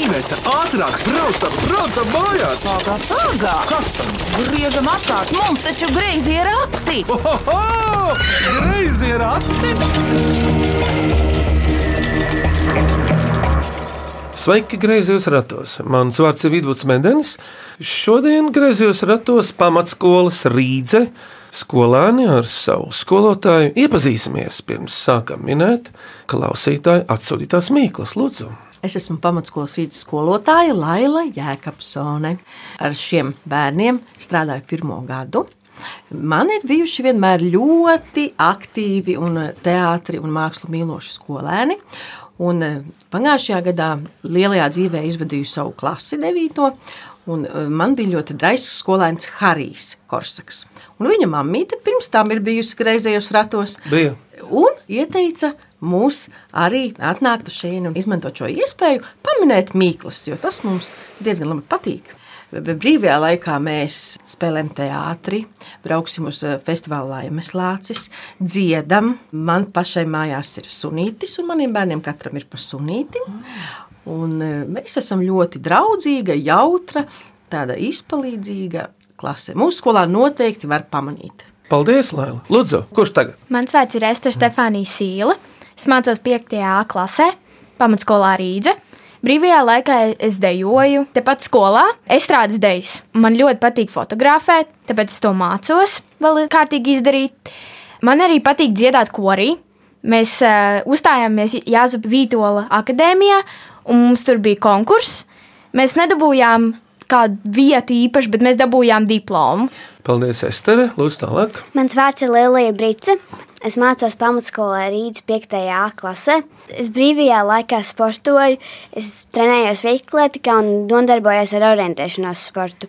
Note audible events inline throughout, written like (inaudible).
Iveta, ātrāk, braucam, braucam mājās! Pagā, pagā! Kas tam? Griežam apkārt, mums taču greizi ir rati! Ohoho! Greizi ir ati! Sveiki, griezos ratos! Mans vārds ir Vidvuds Medenis. Šodien griezos ratos pamatskolas Rīdze. Skolēni ar savu skolotāju iepazīsimies pirms sākam minēt klausītāju atsūtītās mīklas lūdzu. Es esmu pamatskolas skolotāja Laila Jēkabsone. Ar šiem bērniem strādāju pirmo gadu. Man ir bijuši vienmēr ļoti aktīvi un teātri un mākslu mīloši skolēni. Un eh, pagājušajā gadā lielajā dzīvē izvadīju savu klasi, 9. Un eh, man bija ļoti draisks skolēns Harijs Korsaks. Un viņa mammīte pirms tam ir bijusi greizējos ratos. Bija. Un ieteica mums arī atnākt uz šejienu un izmantot šo iespēju pamanīt mīklas, jo tas mums diezgan labi patīk. Brīvajā laikā mēs spēlējam teātri, brauksim uz eh, festivālu Laimes Lācis, dziedam. Man pašai mājās ir sunītis, un maniem bērniem katram ir pa sunīti. Un eh, mēs esam ļoti draudzīga, jautra, tāda izpalīdzīga klase. Mūsu skolā noteikti var pamanīt. Paldies, Laila! Lūdzu, kurš tagad? Mans vārds ir Ester Stefānija Sīle. Es mācos 5. A klasē, pamatskolā Rīdze. Brīvajā laikā es dejoju, tepat skolā, estrādes dejas. Man ļoti patīk fotografēt, tāpēc es to mācos vēl kārtīgi izdarīt. Man arī patīk dziedāt korī. Mēs uh, uzstājāmies Jāza Vītola akadēmijā, un mums tur bija konkurss. Mēs nedabūjām kādu vietu īpaši, bet mēs dabūjām diplomu. Paldies, Estere! Lūdzu, tālāk! Mans vārds ir Lielija Brice. Es mācos pamatskolā Rīgas 5. A klasē. Es brīvajā laikā sportoju, es trenējos veiklētikā un nodarbojos ar orientēšanās sportu.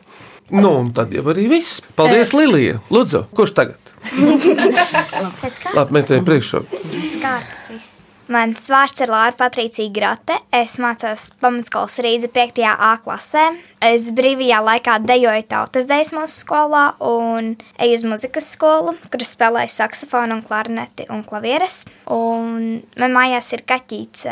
Nu, un tad jau arī viss. Paldies, Lilija! Lūdzu, kurš tagad? Labi, mēs tev priekšroku. Pēc kārtas viss. Mans vārds ir Lāra Patricija Grote. Es mācos pamatskolas Rīgas 5. A klasē. Es brīvajā laikā dejoju tautas dejas mūsu skolā un eju uz muzikas skolu, kur spēlēju saksofonu, un klarneti un klavieres. Un man mājās ir kaķīts.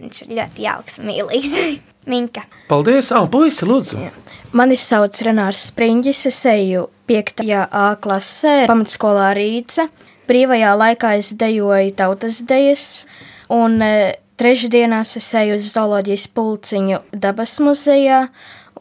Viņš ir ļoti jauks un mīlīgs. (laughs) Minka. Paldies, puisi, lūdzu! Mani sauc Renārs Springis, es eju 5. A klasē, pamatskolā Rīce. Brīvajā laikā es dejoju tautas dejas, un e, trešdienās es eju uz zooloģijas pulciņu dabas muzejā,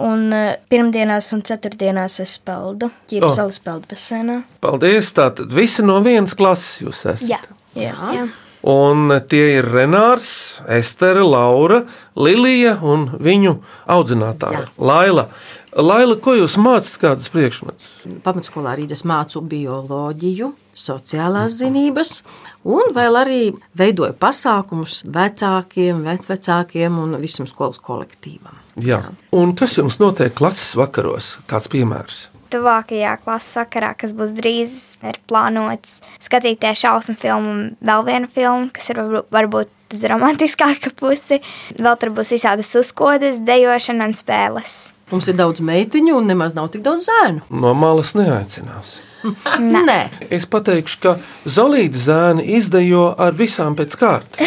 un e, pirmdienās un ceturtdienās es peldu ķīpsalas oh. peldu basēnā. Paldies! Tātad visi no vienas klases jūs esat. Jā. Jā. Jā. Un tie ir Renārs, Estere, Laura, Lilija un viņu audzinātāja. Laila. Laila, ko jūs mācāt, kādas priekšmetus? Pamatskolā Rīgas mācu bioloģiju, sociālās zinības, un vēl arī veidoju pasākumus vecākiem, vecvecākiem un visam skolas kolektīvam. Jā. Un kas jums notiek klases vakaros? Kāds piemērs? Tuvākajā klases sakarā, kas būs drīz, ir plānots skatīties šausmu filmu un vēl vienu filmu, kas ir varbūt- varbūt uz romantiskāka pusi. Vēl tur būs visādas uzkodas, dejošana un spēles. Mums ir daudz meitiņu un nemaz nav tik daudz zēnu. No malas neaicinās. Nē, Es pateikšu, ka Zolīta zēni izdejo ar visām pēc kārtas.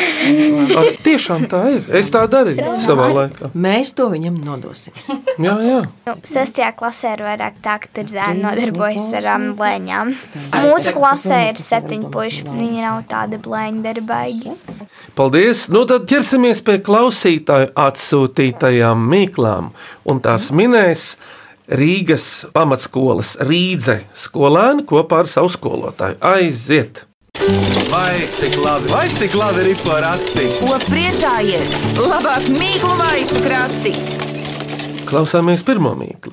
Ar, tiešām tā ir. Es tā darīju savā laikā. mēs to viņam nodosim. Jā, jā. Nu, sestajā klasē ir vairāk tā, ka tur zēni nodarbojas ar um, blēņām. Mūsu klasē ir septiņi puiši. Viņi nav tādi blēņu darbaigi. Paldies! Nu tad ķersimies pie klausītāju atsūtītajām mīklām. Un tās minēs Rīgas pamatskolas Rīdze skolēni kopā ar savu skolotāju. Aiziet! Vai cik labi, vai cik labi ir porati! Ko priecājies? Labāk mīklu maisu krati! Klausāmies pirmo mīklu.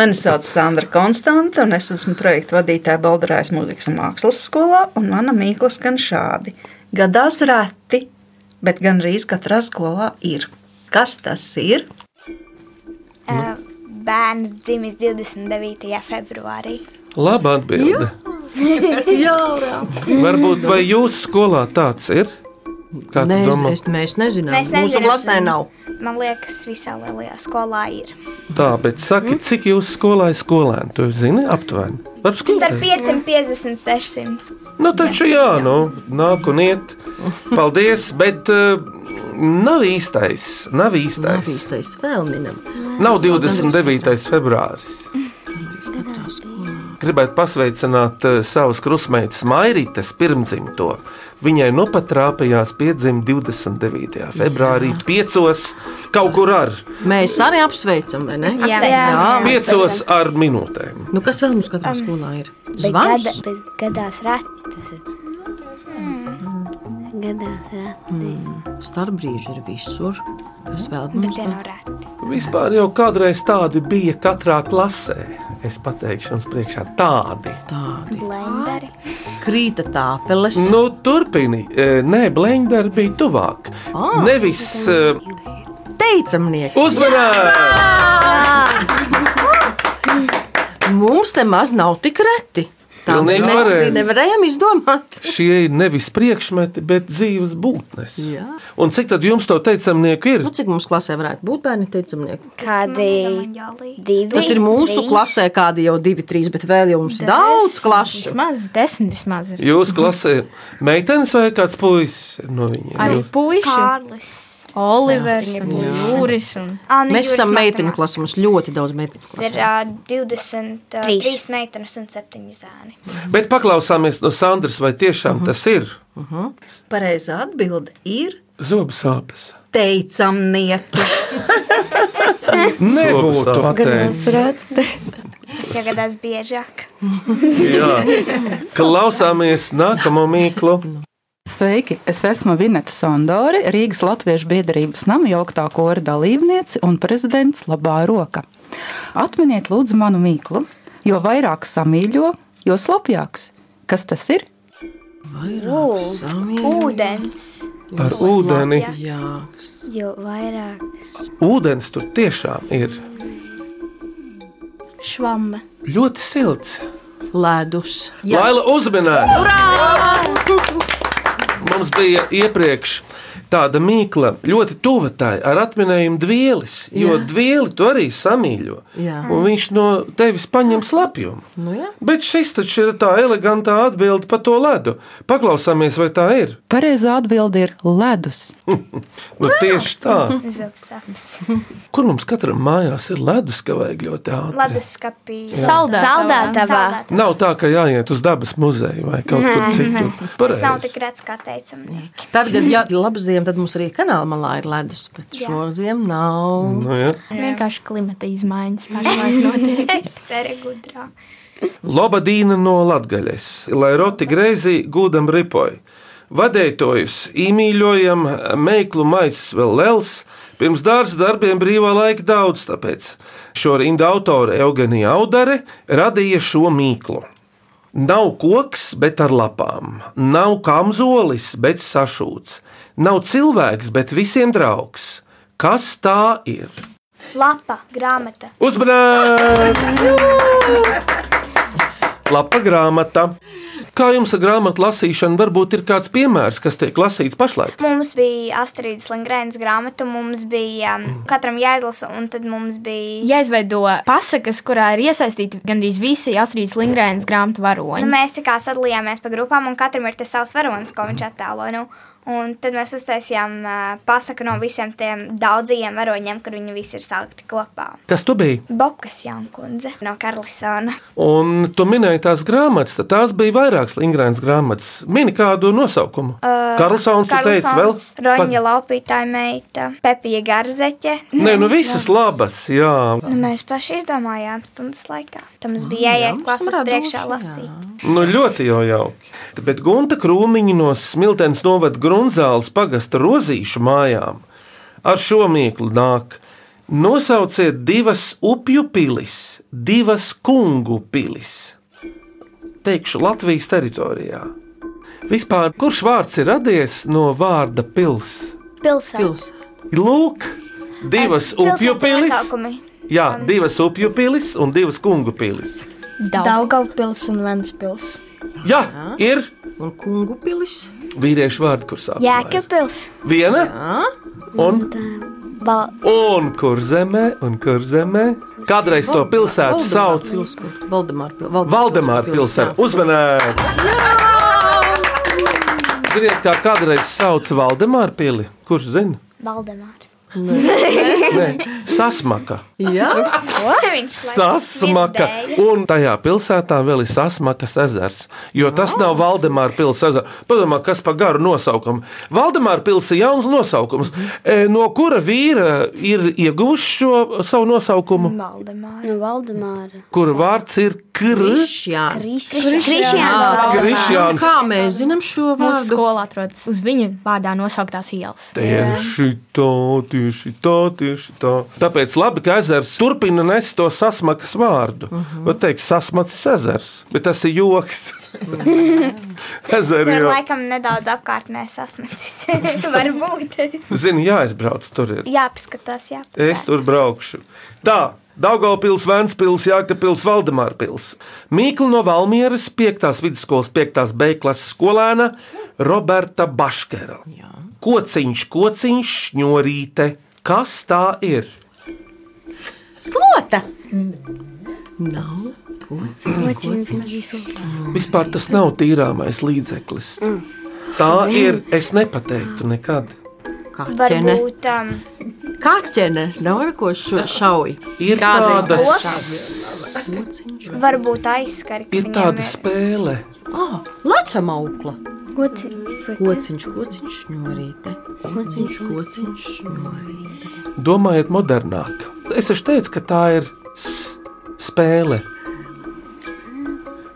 Mani sauc Sandra Konstanta, un es esmu projekta vadītāja Baldarājas mūzikas un mākslas skolā. un Mana mīkla skan šādi: Gadās reti, bet gandrīz katrā skolā ir. Kas tas ir? Uh, bērns dzimis 29. februārī. Laba atbilde. (laughs) Varbūt vai jūsu skolā tāds ir? Kā es, domā? es, mēs nezinām. Mēs Mūsu nezinām. klasē nav. Man liekas, visā lielajā skolā ir. Tā, bet saki, cik jūsu skolā ir skolēni? Tu zini, aptuveni. Varbūt Starp skolotāji. 550 un 600. Nu, taču jā, nu, nāk un iet. Paldies, bet uh, Nav īstais. Nav Nav īstais. īstais vēl minam. Nav 29. februāris. Gribētu pasveicināt uh, savus krustmeitas Mairitas pirmdzimto. Viņai nu pat trāpījās piedzimta 29. februārī, 5. kaut kur ar Mēs arī apsveicam, vai ne? Apsveicam. Jā. 5 ar minūtēm. Nu, kas vēl mums katrā skolā ir? Bet, Zvans. gada, bet gadās ir. Gadās reti. Starpbrīži ir visur. Kas vēl Bet mums reti. Vispār jau kādreiz tādi bija katrā klasē. Es pateikšu jums priekšā tādi. tādi? Blenderi. Krīta tāfeles. Nu, turpini. E, Nē, blenderi bija tuvāk. Ah. Nevis e, Teicamnieki. uzmanīgi! Mums te maz nav tik reti. Mēs pareizi. nevarējām izdomāt. Šie ir nevis priekšmeti, bet dzīves būtnes. Jā. Un cik tad jums to teicamnieku ir? Nu, cik mums klasē varētu būt bērni teicamnieki? Kādi divi? Tas ir mūsu trīs? klasē, kādi jau divi, trīs, bet vēl jau mums ir daudz klašu. Vismaz desmit vismaz ir. Jūsu klasē meitenes vai kāds puisis no viņiem? Arī Jūs- puiši. Kārlis. Olivers un Jūris. Un... Ā, nu, Mēs esam meiteņu klasē, mums ļoti daudz meiteņu Tas ir klasē. uh, 23 Trīs. meitenes un 7 zēni. Bet paklausāmies no Sandras, vai tiešām tas ir Pareizā atbilde ir zobu sāpes? teicamnieki. Nebūtu pateicis. Tas jau gadās biežāk. Jā. Klausāmies nākamo mīklu. Sveiki! Es esmu Vineta Sondori, Rīgas Latviešu biedrības nama jauktā kora dalībniece un prezidents Labā roka. Atminiet, lūdzu, manu mīklu, jo vairāk samīļo, jo slapjāks. Kas tas ir? Ūdens. Ar ūdeni. Jā, Jo vairāk. Ūdens tur tiešām ir Švamme. ļoti silts. ledus. Laila uzmanīja! Mums bija iepriekš tāda mīkla, ļoti tuva tai ar atminējumu dvielis, jo Jā. dvieli tu arī samīļo. Jā. Un viņš no tevis paņem slapjumu. Nu, jā. Bet šis taču ir tā elegantā atbilde par to ledu. Paklausāmies, vai tā ir. Pareizā atbilde ir ledus. (laughs) Nu, tieši tā. Kur mums katram mājās ir ledus, ka vajag ļoti ātri? Leduskapī. Saldētavā. Nav tā, ka jāiet uz dabas muzeju vai kaut kur citur. Tas nav Pareizi. tik rets kā teicamnieki. Tad, kad ja labu ziemu, tad mums arī kanāla malā ir ledus, bet Jā. šo ziemu nav. Nu, ja. Vienkārši klimata izmaiņas pašlaik notiek. (laughs) Es te gudrā. Lobadīna no Latgaļas, lai roti greizi gūdam ripoju. Vadētojus īmīļojam, meiklu maisas vēl lels, pirms dārza darbiem brīvā laika daudz, tāpēc šo rindu autore Eugenija Audare radīja šo mīklu. Nav koks, bet ar lapām, nav kamzolis, bet sašūts, nav cilvēks, bet visiem draugs. Kas tā ir? Lapa, grāmata. Uzmanīgs! (laughs) Lapa grāmata. Kā jums ar grāmatu lasīšanu varbūt ir kāds piemērs, kas tiek lasīts pašlaik? Mums bija Astrīdas Lingrēnas grāmata, mums bija um, katram jāizlasa, un tad mums bija. Jāizveido pasakas, kurā ir iesaistīti gandrīz visi Astrīdas Lingrēnas grāmatu Nu, varoņi. mēs tā kā sadalījāmies pa grupām, un katram ir tas savs varonis, ko viņš attēlo. Nu, un tad mēs uztaisījām uh, pasaku no visiem tiem daudzajiem varoņiem, kur viņi visi ir salikti kopā. Kas tu biji? Bokas Jankundze no Karlisona. Un tu minēji tās grāmatas, tad tās bija vairākas Lingrēnas grāmatas. Mini kādu nosaukumu. Uh, Karlsons, tu teici vēl? Roņa laupītāja meita, Pepija Garzeķe. Nē, nu (laughs) visas labas, jā. Nu, mēs paši izdomājām stundas laikā. Tam mums bija jāiet klases priekšā lasīt. Nu, ļoti jau jauki. Bet Gunta Krūmiņa no Smiltens novada Grunzāles pagasta rozīšu mājām ar šo mīklu nāk. Nosauciet divas upju pilis, divas kungu pilis. Teikšu Latvijas teritorijā. Vispār, kurš vārds ir radies no vārda pils? Pilsēta. Pils. Lūk, divas upju Pilsētu pilis. Jā, divas upju pilis un divas kungu pilis. Daugavpils un Ventspils. Jā, ir Un kungu pilis. vīriešu vārdi, kur sāp. Jēkabpils. Viena un, Bal... un kur zemē, un kur zemē. Kādreiz to pilsētu sauc Valdemāra pil- Valdemāra pilsēta. Uzmanīts! Ziniet, kā kādreiz sauc Valdemāra pili? Kurš zina? Valdemārs. Nē, (laughs) sasmaka. Jā, Sasmaka. Un tajā pilsētā vēl ir Sasmakas ezers. Jo tas nav Valdemāra pilsēta ezers. Padomā, kas par garu nosaukumu. Valdemāra pilsēta ir jauns nosaukums. E, No kura vīra ir ieguvuši šo savu nosaukumu? Valdemārs. No Valdemāra. Kura vārds ir Krišjāns. Krišjāns. Kā mēs zinām šo Mūsu vārdu? skola atrodas uz viņa vārdā nosauktās ielas. Tieši tā, tieši tā, tieši tā. Tāpēc labi, ka ezers turpina nest to sasmakas vārdu. Uh -huh. teikt, sasmacis ezers, bet tas ir joks. (laughs) Ezeri Tur jau. laikam nedaudz apkārtnē sasmetis. (laughs) Varbūt. Zini, jāizbrauc tur. Ir. Jāpaskatās, jā. Es tur braukšu. Tā, Daugopils, Vēnspils, Jākapils, Valdemārpils. Mīkla no Valmieras, 5. vidusskolas 5. B klases skolēna Roberta Baškera. Kociņš, kociņš, šņurīte. Kas tā ir? Slota. Mm. Vispār tas nav tīrāmais līdzeklis. Tā ir, es nepateiktu nekad. Kaķene. Varbūt um, Kaķene. Nav ar ko šo šauj. Ir tādas, varbūt aizskari. ka ir tāda spēle. Oh, Lecam aukla. Koci. Kociņš, kociņš, šņurīte. Kociņš, kociņš, šņurīte. Domājiet, modernāk. Es taču teicu, ka tā ir spēle.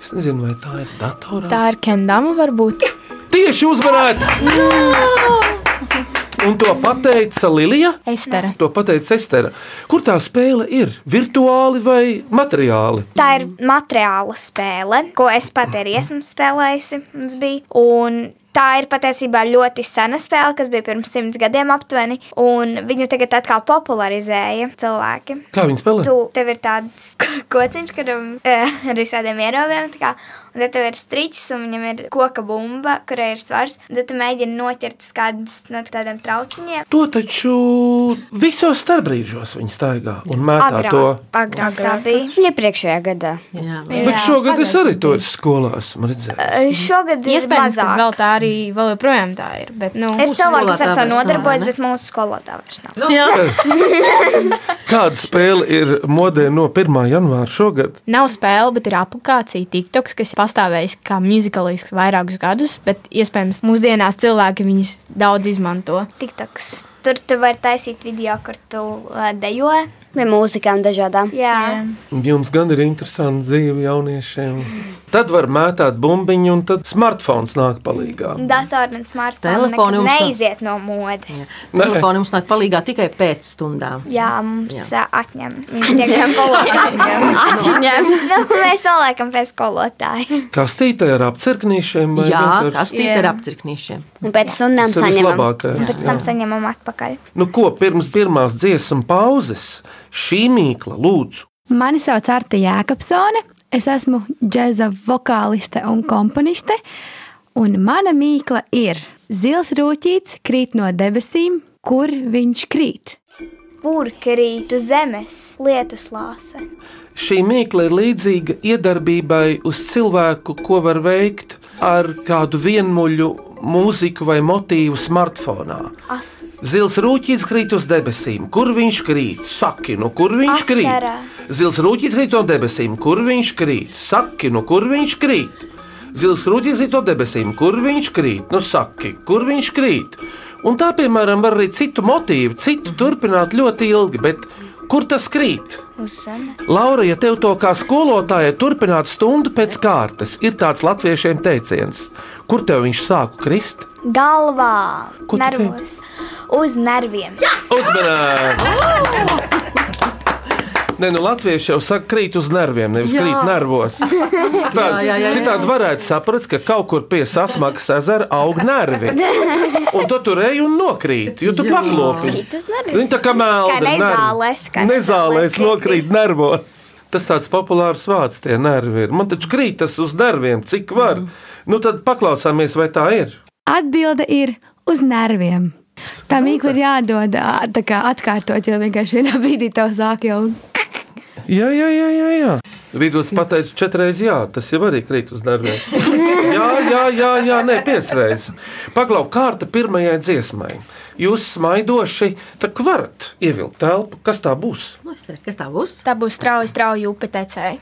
Es nezinu, vai tā ir datorā. Tā ir kendama, varbūt. Tieši uzvarēts! Un to pateica Lilija. Estera. To pateica Estera. Kur tā spēle ir? Virtuāli vai materiāli? Tā ir materiāla spēle, ko es pat arī esmu spēlējusi. mums bija. Un Tā ir patiesībā ļoti sena spēle, kas bija pirms simts gadiem aptuveni, un viņu tagad atkal popularizēja cilvēki. Kā viņi spēlē? Tu, tev ir tāds kociņš, kuram uh, ar visādiem ierobežojumiem, tā kā, un tad tev ir striķis, un viņam ir koka bumba, kurai ir svars, tad tu mēģini noķert kādus no tādiem trauciņiem. To taču visos starpbrīžos viņi staigā un mētā to. agrāk tā bija. Iepriekšējā gadā. Jā, Bet šogad es arī to esmu redzējis. Uh, Šogad ir Iespējams, ka vēl tā arī vēl joprojām tā ir. Bet, nu, Ir cilvēki, kas ar to nodarbojas, bet mūsu skolotāja vairs nav. (laughs) Kāda spēle ir modē no 1. janvāra šogad? Nav spēle, bet ir aplikācija TikToks, kas pastāvējis kā mūzikālis vairākus gadus, bet iespējams mūsdienās cilvēki viņus daudz izmanto. TikToks. Tur tu vari taisīt video, kur tu uh, dejo. Vai mūzikām dažādām. Jā. Jums gan ir interesanti dzīve jauniešiem. Tad var mētāt bumbiņu, un tad smartphones nāk palīdzīgā. Datori un smartphone Telefoni nav. neiziet no modes. Telefoni mums nāk palīgā tikai pēc stundām. Jā, mums Jā. atņem. Viņi tiek pie skolotājas. atņem. nu, mēs noliekam pie skolotājas. Kastītē ar apcirknīšiem vai Jā, vienkārši- tas tīk ir apcirknīšiem. Un pēc stundām saņemam. vislabākais. Pēc tam saņemam atpakaļ. Nu, ko pirms pirmās dziesmu pauzes šī mīkla lūdzu? Mani sauc Arta Jēkabsone. Es esmu džēza vokāliste un komponiste. Un mana mīkla ir zils rūtīts, krīt no debesīm, kur viņš krīt. Kur krīt uz zemes lietus lāse? Šī mīkla ir līdzīga iedarbībai uz cilvēku, ko var veikt ar kādu vienmuļu mūziku vai motīvu smartphonā. As. Zils rūtīts krīt uz debesīm. Kur viņš krīt? Saki, no kur viņš krīt? Asarā. Zils rūtīts krīt no debesīm. Kur viņš krīt? Saki, no kur viņš krīt? Zils rūtīts krīt no debesīm. Kur viņš krīt? Nu, saki, kur viņš krīt? Un tā, piemēram, var arī citu motīvu, citu turpināt ļoti ilgi, bet kur tas krīt? Laura, ja tev to kā skolotājai turpināt stundu pēc kārtas, ir tāds latviešiem teiciens, kur tev viņš sāku krist? Galvā, nervos, uz nerviem. Uzmanīgi! Nē, nu, latvieši jau saka, krīt uz nerviem, nevis Jā. krīt nervos. (laughs) Tā, Jā, jā, jā, jā. citādi varētu saprast, ka kaut kur pie sasmakas ezera aug nervi. (laughs) Un tu tur ej un nokrīt, jo tu paklopi. Viņi tā kā melna. Nezālēs, kā Nezālēs nokrīt nervos. Tas tāds populārs vārds, tie nervi ir. Man taču krīt tas uz nerviem, cik var. Nu tad paklausāmies, vai tā ir. Atbilde ir uz nerviem. Tā mīkla ir jādod tā kā atkārtot, jo vienkārši vienā brīdī tev sāk jau. Jā, jā, jā, jā. jā. Vidus pateica četras, jā, tas jau arī krīt uz nerviem. (laughs) Jā, jā, jā, jā nē, piecreiz. Paklau kārta pirmajai dziesmai. Jūs smaidoši, varat ievilkt telpu. Kas tā būs? Kas tā būs? Tā būs strauja, strauja upe tecēja.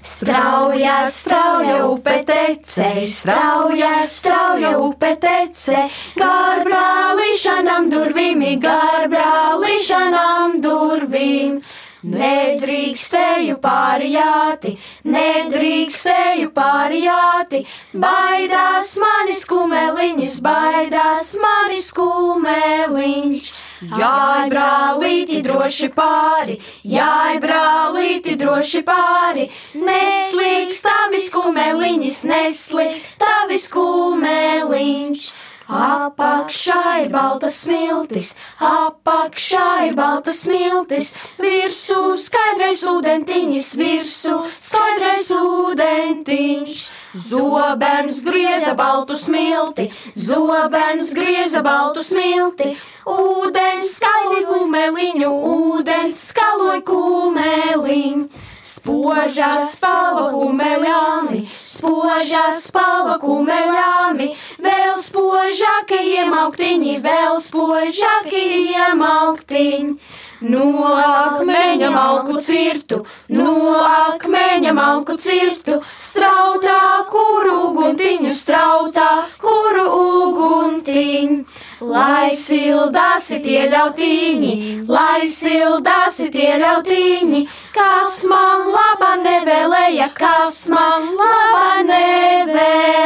Strauja, strauja upe tece, strauja, strauja upe tece, gar brālīšanām durvīm, gar brālīšanām durvīm. Nedrīkstēju pārjāti, nedrīkstēju pārjāti, baidās manis kumeliņš, baidās manis kumeliņš. Jāj, brālīti, droši pāri, jāj, brālīti, droši pāri, neslīgs tavis kumeliņš, neslīgs tavis kumeliņš. Apakšā ir balta smiltis, apakšā ir balta smiltis, virsū skaidrais ūdentiņš, virsū skaidrais ūdentiņš. Zobens grieza baltu smilti, zobens grieza baltu smilti, ūdens skaloja kumeliņu, ūdens skaloja kumeliņu. Spožā spalva kumeļāmi, spožā spalva kumeļāmi, vēl spožāki iemauktiņi, vēl spožāki iemauktiņi. No akmeņa malku cirtu, no akmeņa malku cirtu, strautā kuru uguntiņu, strautā kuru uguntiņu. Lai sildāsi tie ļautiņi, lai sildāsi tie ļautiņi, kas man laba nevēlēja, kas man laba nevēlēja.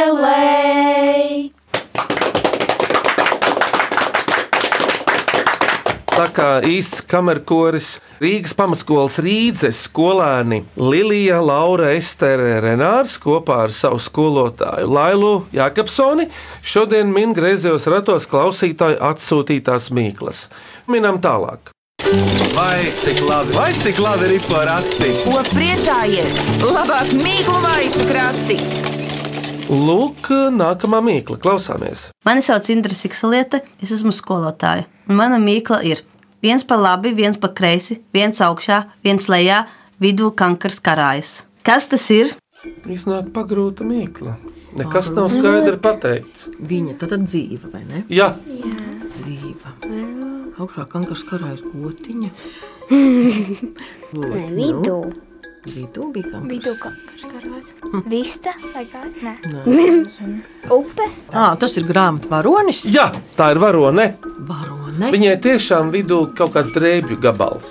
Tā kā īsts kamerkoris Rīgas pamatskolas Rīdzes skolēni Lilija, Laura, Estere, Renārs kopā ar savu skolotāju Lailu Jakobsoni šodien min griezos ratos klausītāju atsūtītās mīklas. Minam tālāk. Vai cik labi, vai cik labi ir porakti? Ko priecājies? Labāk mīklu maisu krati! Lūk, nākamā mīkla, klausāmies. Mani sauc Indra Siksaliete, es esmu skolotāja. Un mana mīkla ir viens pa labi, viens pa kreisi, viens augšā, viens lejā, vidū kankars karājas. Kas tas ir? Iznāk pagrūta mīkla. Nekas nav skaidri pateikts. Viņa tad ir dzīva, vai ne? Jā, Dzīva. Augšā kankars karājas gotiņa. (laughs) Nē, vidū. Vidū bija kankars. Vidū kankars karājas. Vista vai kā? Nē. (laughs) Upe. À, tas ir grāmatā varonis. jā, tā ir varone. Varone. Viņai tiešām vidū kaut kāds drēbju gabals.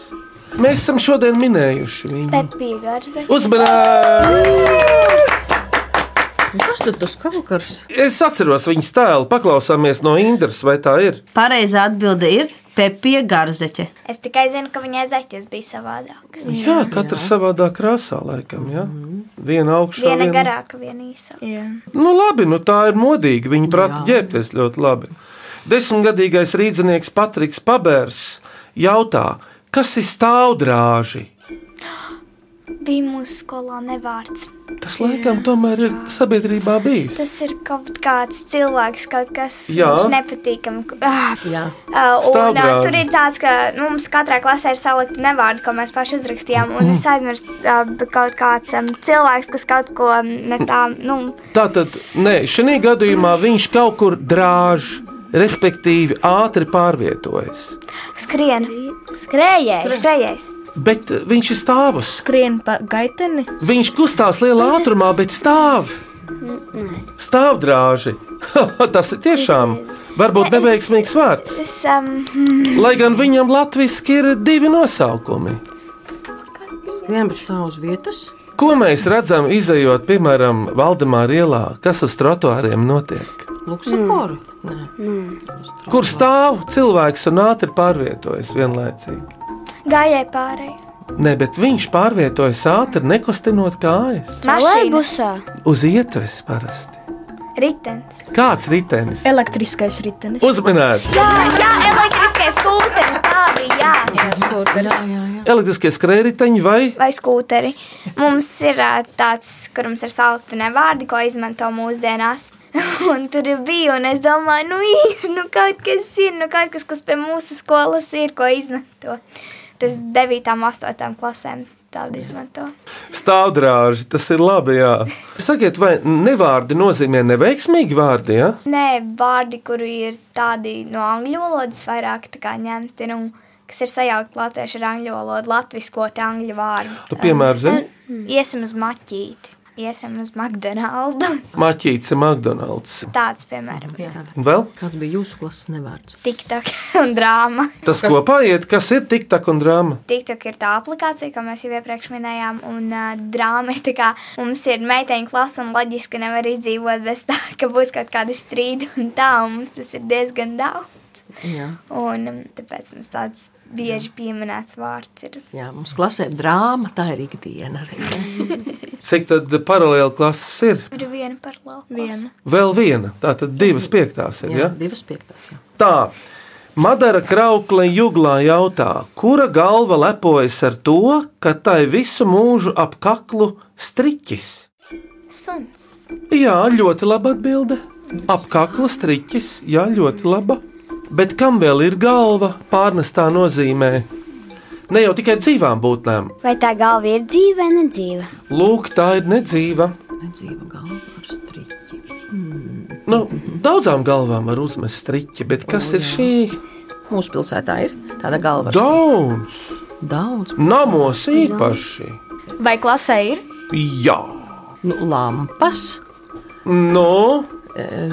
Mēs esam šodien minējuši viņu. Pepija garze. Uzmanības! Kas tad tas kankars? Es atceros viņas tēlu, paklausāmies no Indras, vai tā ir. Pareizā atbilde ir Pepija Garzeķe. Es tikai zinu, ka viņai zeķes bija savādākas. Jā, katrs savādā krāsā, laikam. Jā. Viena augšā, Viena garāka, viena īsāka. Nu, labi, nu tā ir modīga. Viņa prata ģērbties ļoti labi. Desmitgadīgais rīznieks Patriks Pabērs jautā, kas ir stāvdrāži? Bija mūsu skolā nevārds. Tas laikam tomēr ir sabiedrībā bijis. Tas ir kaut kāds cilvēks, kaut kas Jā. nepatīkams. Ah. Jā. Uh, un, uh, tur ir tāds, ka nu, mums katrā klasē ir salikti nevārdi, ko mēs paši uzrakstījām. Un es aizmirsu, uh, bija kaut kāds um, cilvēks, kas kaut ko ne tā, nu, Tā tad, nē, šajā gadījumā viņš kaut kur drāž, respektīvi ātri pārvietojas. skrien. Skrējējis. Skrējējis. Bet viņš ir stāvus. Skrien pa gaiteni. Viņš kustās lielā ātrumā, bet stāv. Stāvdrāži. Tas ir tiešām varbūt neveiksmīgs vārds. Es, um, Lai gan viņam latviešu ir divi nosaukumi. Bet stāv uz vietas. Ko mēs redzam, izējot, piemēram, Valdemāra ielā, kas uz trotuāriem notiek? Luksafori? Nē. Kur stāv cilvēks un ātri pārvietojas vienlaicīgi? Gājēji pārēji. Nē, bet viņš pārvietojas ātri, nekustinot kājas. Mašīna. Busā. Uz ietves parasti. Ritens. Kāds ritenis? Elektriskais ritenis. Uzmanīts! Jā, jā, elektriskie skūteri. Tā bija, jā. Jā, jā, jā. Elektriskie skrējēji vai vai skūteri. Mums ir tāds, kur mums ir salikti nevārdi, ko izmanto mūsdienās. (laughs) Un tur bija, un es domāju, nu, ir, nu kaut kas ir, nu kaut kas, kas pie mūsu skolas ir, ko izmanto. Tas 9. un 8. klasēm tādu izmanto. Stāvdrāži, tas ir labi. Jā. Sakiet, vai nevārdi nozīmē neveiksmīgi vārdi? Ja? Nē, vārdi, kuri ir tādi no angļu valodas, vairāk ņemti, nu, kas ir sajaukti latviešu ar angļu valodu, latviskoti angļu vārdi. Tu piemēru zini? Iesim uz maķīti, iesim uz McDonaldu. (laughs) Maķīts, McDonald's. Tāds, piemēram, Un Vēl? Kāds bija jūsu klases nevārds? TikTok (laughs) un drāma. Tas kopā iet, kas ir tiktak un drāma. TikTok ir tā aplikācija, ko mēs jau iepriekš minējām, un uh, drāma ir tā kā mums ir meiteņu klase, un loģiski nevar izdzīvot bez tā, ka būs kaut kādi strīdi, un tā un mums tas ir diezgan daudz. Jā. Un um, tāpēc mums tāds bieži pieminēts vārds ir. Jā, mums klasē drāma, tā ir ikdiena. Arī. (laughs) Cik tad paralēli klases ir? Ir viena par labu. Viena. Vēl viena. Tā tad divas piektās ir. Jā, Ja? divas piektās. Jā. Tā. Madara Kraukle Juglā jautā, kura galva lepojas ar to, ka tai visu mūžu ap kaklu striķis? Suns. Jā, ļoti laba atbilde. Ap kakla striķis, jā, ļoti laba. Bet kam vēl ir galva pārnestā nozīmē? Ne jau tikai dzīvām būtnēm. Vai tā galva ir dzīva vai nedzīva? Lūk, tā ir nedzīva. Nedzīva galva ar striķi. Nu, daudzām galvām var uzmest striķi, bet kas ir šī? Mūsu pilsētā ir tāda galva. Daudz, Daudz. namos īpaši. Vai klasē ir? Jā, Nu, lampas, nu,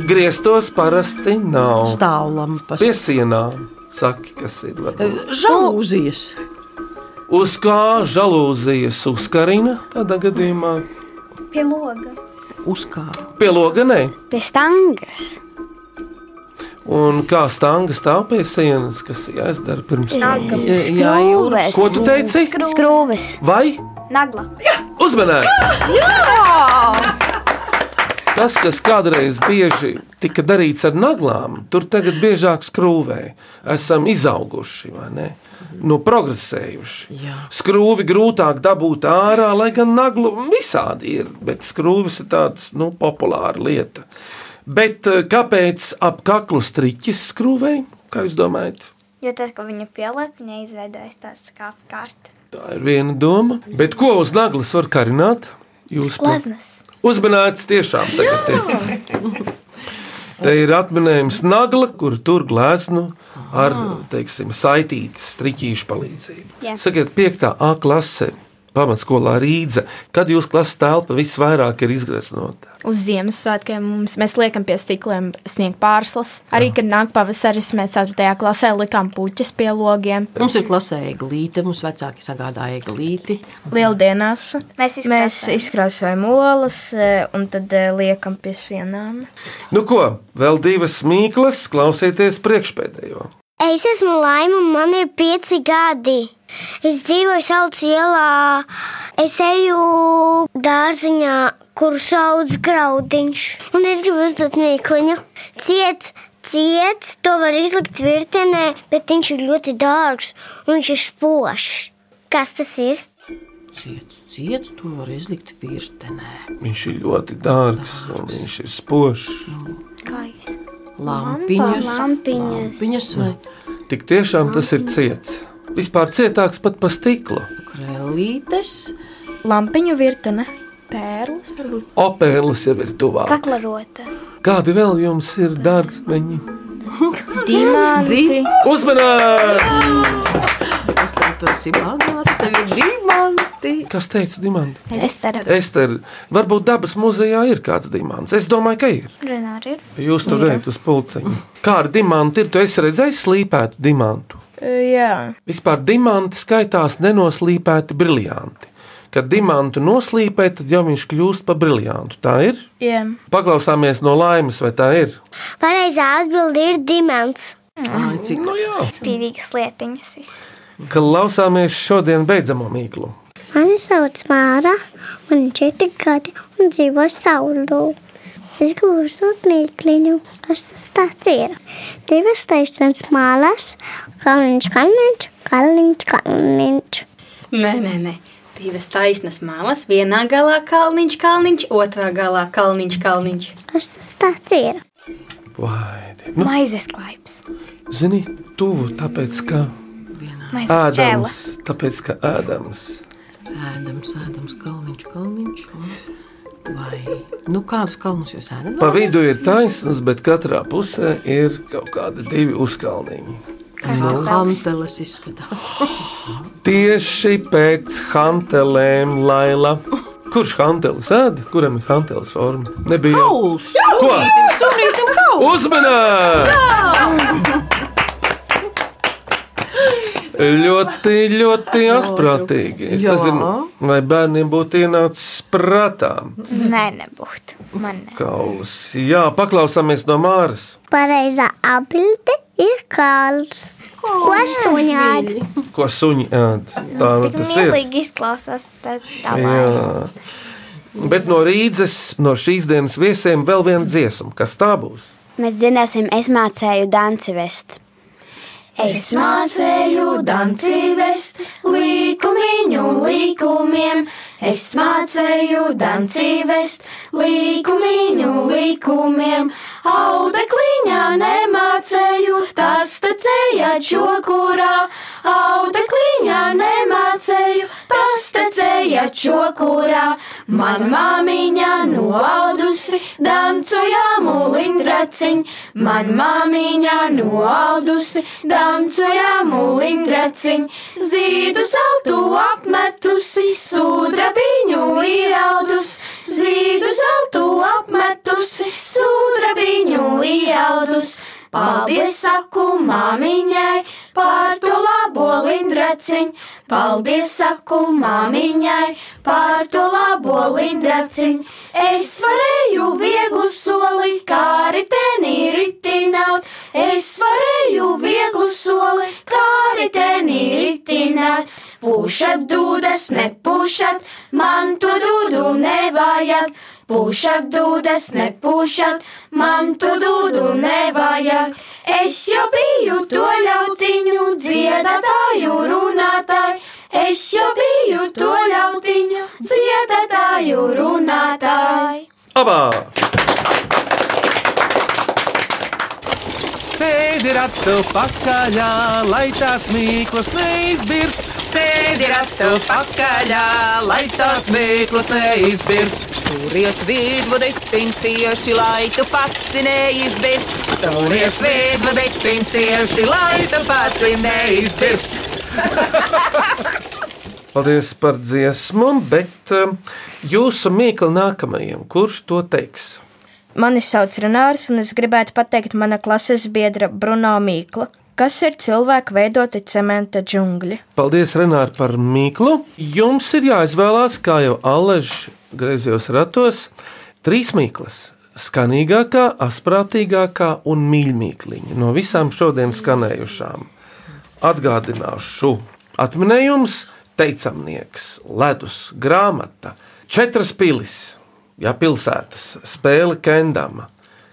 grieztos parasti nav. stāvlampas, Pie sienām, saki, kas ir. varbūt. žalūzijas. Uz kā žalūzijas uzkarina tādā gadījumā? Pie loga. Uzkāra. Pie loganē. Pie stangas. Un kā stanga stāv pie sienas, kas jāizdara pirms tam? Jā, jūras. Ko tu teici? Skrūves. Vai Nagla. uzmanīts? Tas, kas kādreiz bieži tika darīts ar naglām, tur tagad biežāk skrūvē. Esam izauguši, vai ne? Nu, progresējuši. Jā. Skrūvi grūtāk dabūt ārā, lai gan naglu visādi ir, bet skrūvis ir tāds nu, populāra lieta. Bet eh, kāpēc ap kaklu striķis skrūvēja? Kā jūs domājat? Jo tad, kad viņa pieliek, viņa izveidojas tāds kā apkārt. Tā ir viena doma. Bet ko uz naglas var karināt? Jūs Glaznas. uzmanīts tiešām tagad ir. (laughs) Te ir atminējums nagla, kur tur gleznu ar, teiksim, saitītas striķīšu palīdzību. Jā. Sakiet, 5. A klase pamatskolā Rīdza, kad jūs klases telpa visvairāk ir izgreznota? Uz Ziemassvētkiem mums, mēs liekam pie stikliem sniega pārslas. Arī, kad nāk pavasaris, mēs 4. klasē likām puķes pie logiem. Mums ir klasē eglīte, mums vecāki sagādāja eglīti. Lieldienās Mēs mēs izkrāsojam. izkrāsojam olas eh, un tad eh, liekam pie sienām. Nu ko, vēl divas mīklas, klausieties priekšpēdējo. Es esmu Laima, un man ir pieci gadi. Es dzīvoju Saules ielā. Es eju dārziņā, kuru sauc graudiņš. Un es gribu uzdot mīkliņu. Ciets, ciets, to var izlikt virtenē, bet viņš ir ļoti dārgs un viņš ir spožs. Kas tas ir? Ciets, ciets, to var izlikt virtenē. Viņš ir ļoti dārgs un viņš ir spožs. Lampiņas, Lampiņas. lampiņas vai Tik tiešām tas ir ciets. Vispār cietāks pat par stiklu. krēlītes. Lampiņu virtene, pērles varbūt. Opēlis jau ir tuvāk. Kaklarota. Kādi vēl jums ir dārgakmeņi? (laughs) Dimanti. Uzmanīts! Es tev tu esi bagāta, tev ir diamanti. Kas teica dimanti? Estera. Ester, varbūt dabas muzejā ir kāds dimants. Es domāju, ka ir. Renāri ir. Jūs tur ejat uz pulciņu. Kāda dimanti ir? Tu esi redzējis slīpētu dimantu. Jā, Vispār diamanti skaitās nenoslīpēti briljanti. Kad diamantu noslīpē, tad jau viņš kļūst par briljantu. Tā ir? jā. Paklausāmies no laimes, vai tā ir? Pareizā atbilde ir dimants. Ai, cik Nu jā. Spīdīgas lietiņas visas. Klausāmies šodien beidzamo mīklu. Mani sauc Māra, man ir četri gadi un dzīvo saulē. Es uzdot mīkliņu, kas tas tāds ir. Divas taisnas malas, kalniņš, kalniņš, kalniņš, kalniņš. Nē, nē, nē. Divas taisnas malas, vienā galā kalniņš, kalniņš, otrā galā kalniņš, kalniņš. Kas tas tāds ir? Vai, die- nu, Maizes klaips. zini, tuvu, tāpēc ka Maizes čēla. ēdams, tāpēc ka ēdams. Ēdams, ēdams, kalniņš, kalniņš. Vai nu, kādus kalnus jūs ēdat? Pa vidu ir taisnas, bet katrā pusē ir kaut kādi divi uzkalniņi. Nu, Hanteles izskatās. (gasps) Tieši pēc hantelēm Laila. Kurš hantelis ēd? Kuram ir hantelis forma? Nebija jau. Kauls! Ko? Sunītam kauls! Uzmanīt! Ļoti, ļoti asprātīgi. Es Jā. nezinu, vai bērniem būtu ienācis prātā Nē, nebūtu. Man ne. kauls. Jā, paklausāmies no Māras. Pareizā apbilde ir kāls. Ko suņādi? Ko suņi ēd? Tā nu Tik tas ir. mīlīgi izklausās. Tā, tā Jā. Bet no rīdzes, no šīs dienas viesiem vēl viena dziesma. Kas tā būs? Mēs zināsim, es mācēju danci vest. Es mācēju danci vest likumiņu likumiem. Es mācēju danci vest likumiņu likumiem. Audekliņā nemācēju, tas tecēja čokurā. Audekliņā nemācēju, tas tecēja čokurā. Man māmiņa noaudusi, dancojamu lindraciņ. Man māmiņa noaudusi, dancojamu lindraciņ. Zīdu saltu apmetusi, sudrabiņu ieaudus. Zīdu zeltu apmetusi, sudrabiņu ieaudus. Paldies, saku māmiņai, par to labo lindraciņu. Paldies, saku māmiņai, par to labo lindraciņu. Es varēju vieglu soli, kā ritenī ritināt. Es varēju vieglu soli, kā ritenī ritināt. Pūšat dūdas, nepūšat, man to dūdu nevajag. Pūšat dūdas, nepūšat, man to dūdu nevajag. Es jau biju to ļautiņu, dziedātāju runātāju. Es jau biju to ļautiņu, dziedātāju runātāju. Abā! Sēdi ratu pakaļā, lai tās mīklas neizbirst. Sēdi ratu pakaļā, lai tās mīklas neizbirst. Turies vidvadi, cieši, lai tu pats neizbirst. Turies vidvadi, cieši, lai tu pats neizbirst. (laughs) Paldies par dziesmu, bet um, jūsu mīkla nākamajam, kurš to teiks? Mani sauc Renārs, un es gribētu pateikt mana klases biedra Bruno Mīkla. Kas ir cilvēku veidoti cementa džungļi? Paldies, Renāri, par mīklu. Jums ir jāizvēlās, kā jau Aleģis griezos ratos, trīs mīklas. Skanīgākā, asprātīgākā un mīļākā no visām šodien skanējušām. Atgādināšu, atminējums, teicamnieks, ledus, grāmata, četras pilis, ja pilsētas, spēle kendama,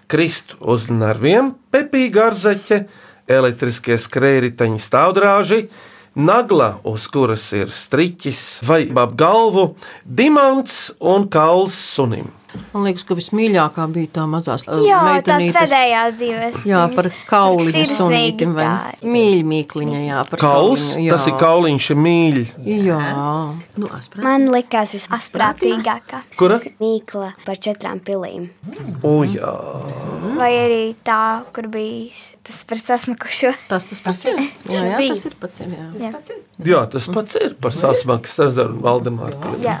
kristu uz narviem, pepīga arzeķe, elektriskie skrējriteņi stāvdrāži, nagla, uz kuras ir striķis vai ap galvu, dimants un kauls sunim. Man liekas, ka vismīļākā bija tā mazā Jā, tās pēdējās divas. Jā, par kauliņu sunītim vai mīļmīkliņa, jā, par Kauls, kauliņu, jā. tas ir kauliņš, mīļ. Jā, nu, asprāt. Man likās visasprātīgākā. Kura? Mīkla par četrām pilīm. O, jā. Vai arī tā, kur bija tas par sasmakušo. Tas tas pats ir. (laughs) Jā, jā, tas ir pats ir, jā. Jā. jā, tas pats ir par sasmakas ezeru Valdemāru pili. Jā.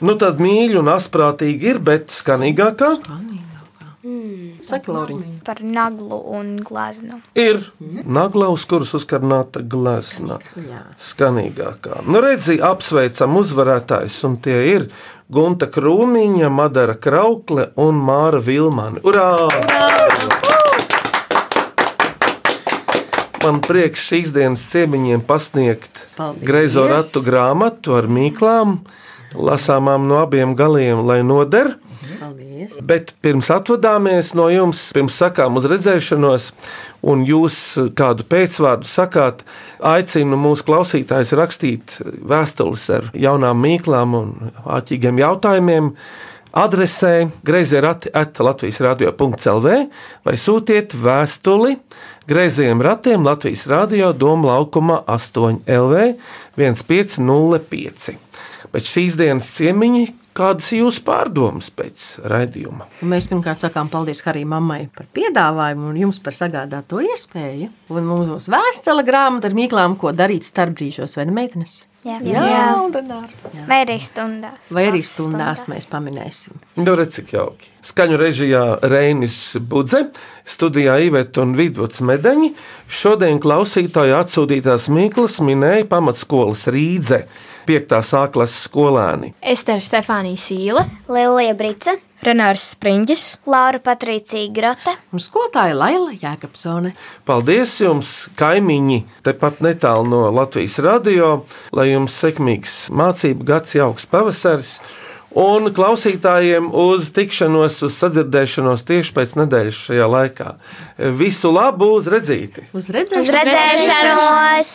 Nu tad mīļi un asprātīgi ir, bet skanīgākā Saki, Lauriņ. Par naglu un glaznu. ir nagla, uz kuras uzkarnāta glezna. Skanīgākā. Nu, redzi, apsveicam uzvarētājus, un tie ir Gunta Krūmiņa, Madara Kraukle un Māra Vilmani. Urā! Man prieks šīs dienas ciemiņiem pasniegt Paldies! greizo ratu grāmatu ar mīklām, lasāmām no abiem galiem, lai noder. Paldies. Bet pirms atvadāmies no jums, pirms sakām uz redzēšanos, un jūs kādu pēcvārdu sakāt, aicinu mūsu klausītājus rakstīt vēstules ar jaunām mīklām un āķīgiem jautājumiem. Adresē grazē rati at Latvijas radio.clv vai sūtiet vēstuli grazējiem ratiem Latvijas radio Doma laukuma 8 LV 1505. Bet šīs dienas ciemiņi, kādas ir jūsu pārdomas pēc raidījuma? Mēs pirmkārt sakām paldies Harijai mammai par piedāvājumu un jums par sagādāto iespēju. Un mums būs vēstule grāmata ar mīklām, ko darīt starpbrīžos, vai ne meitenes? Jā, Jā, un Renāra. Vai arī stundās. Vai arī stundās mēs paminēsim. Nu, redz, cik jauki. Skaņu režijā Reinis Budze, studijā Iveta un Vidvuds Medeņi. Šodien klausītāji atsūtītās Mīklas minēja pamatskolas Rīdze, 5. sāklas skolēni. Ester Stefānija Sīle, Lilija Brice, Renārs Spriņģis, Laura Patricija Grote un skolotāja Laila Jēkabsone. Paldies jums, kaimiņi, tepat netālu no Latvijas radio, lai jums sekmīgs mācību gads, jauks pavasaris. Un klausītājiem uz tikšanos, uz sadzirdēšanos tieši pēc nedēļas šajā laikā. Visu labu, uz redzīti! Uz redzēšanos! Uz redzēšanos!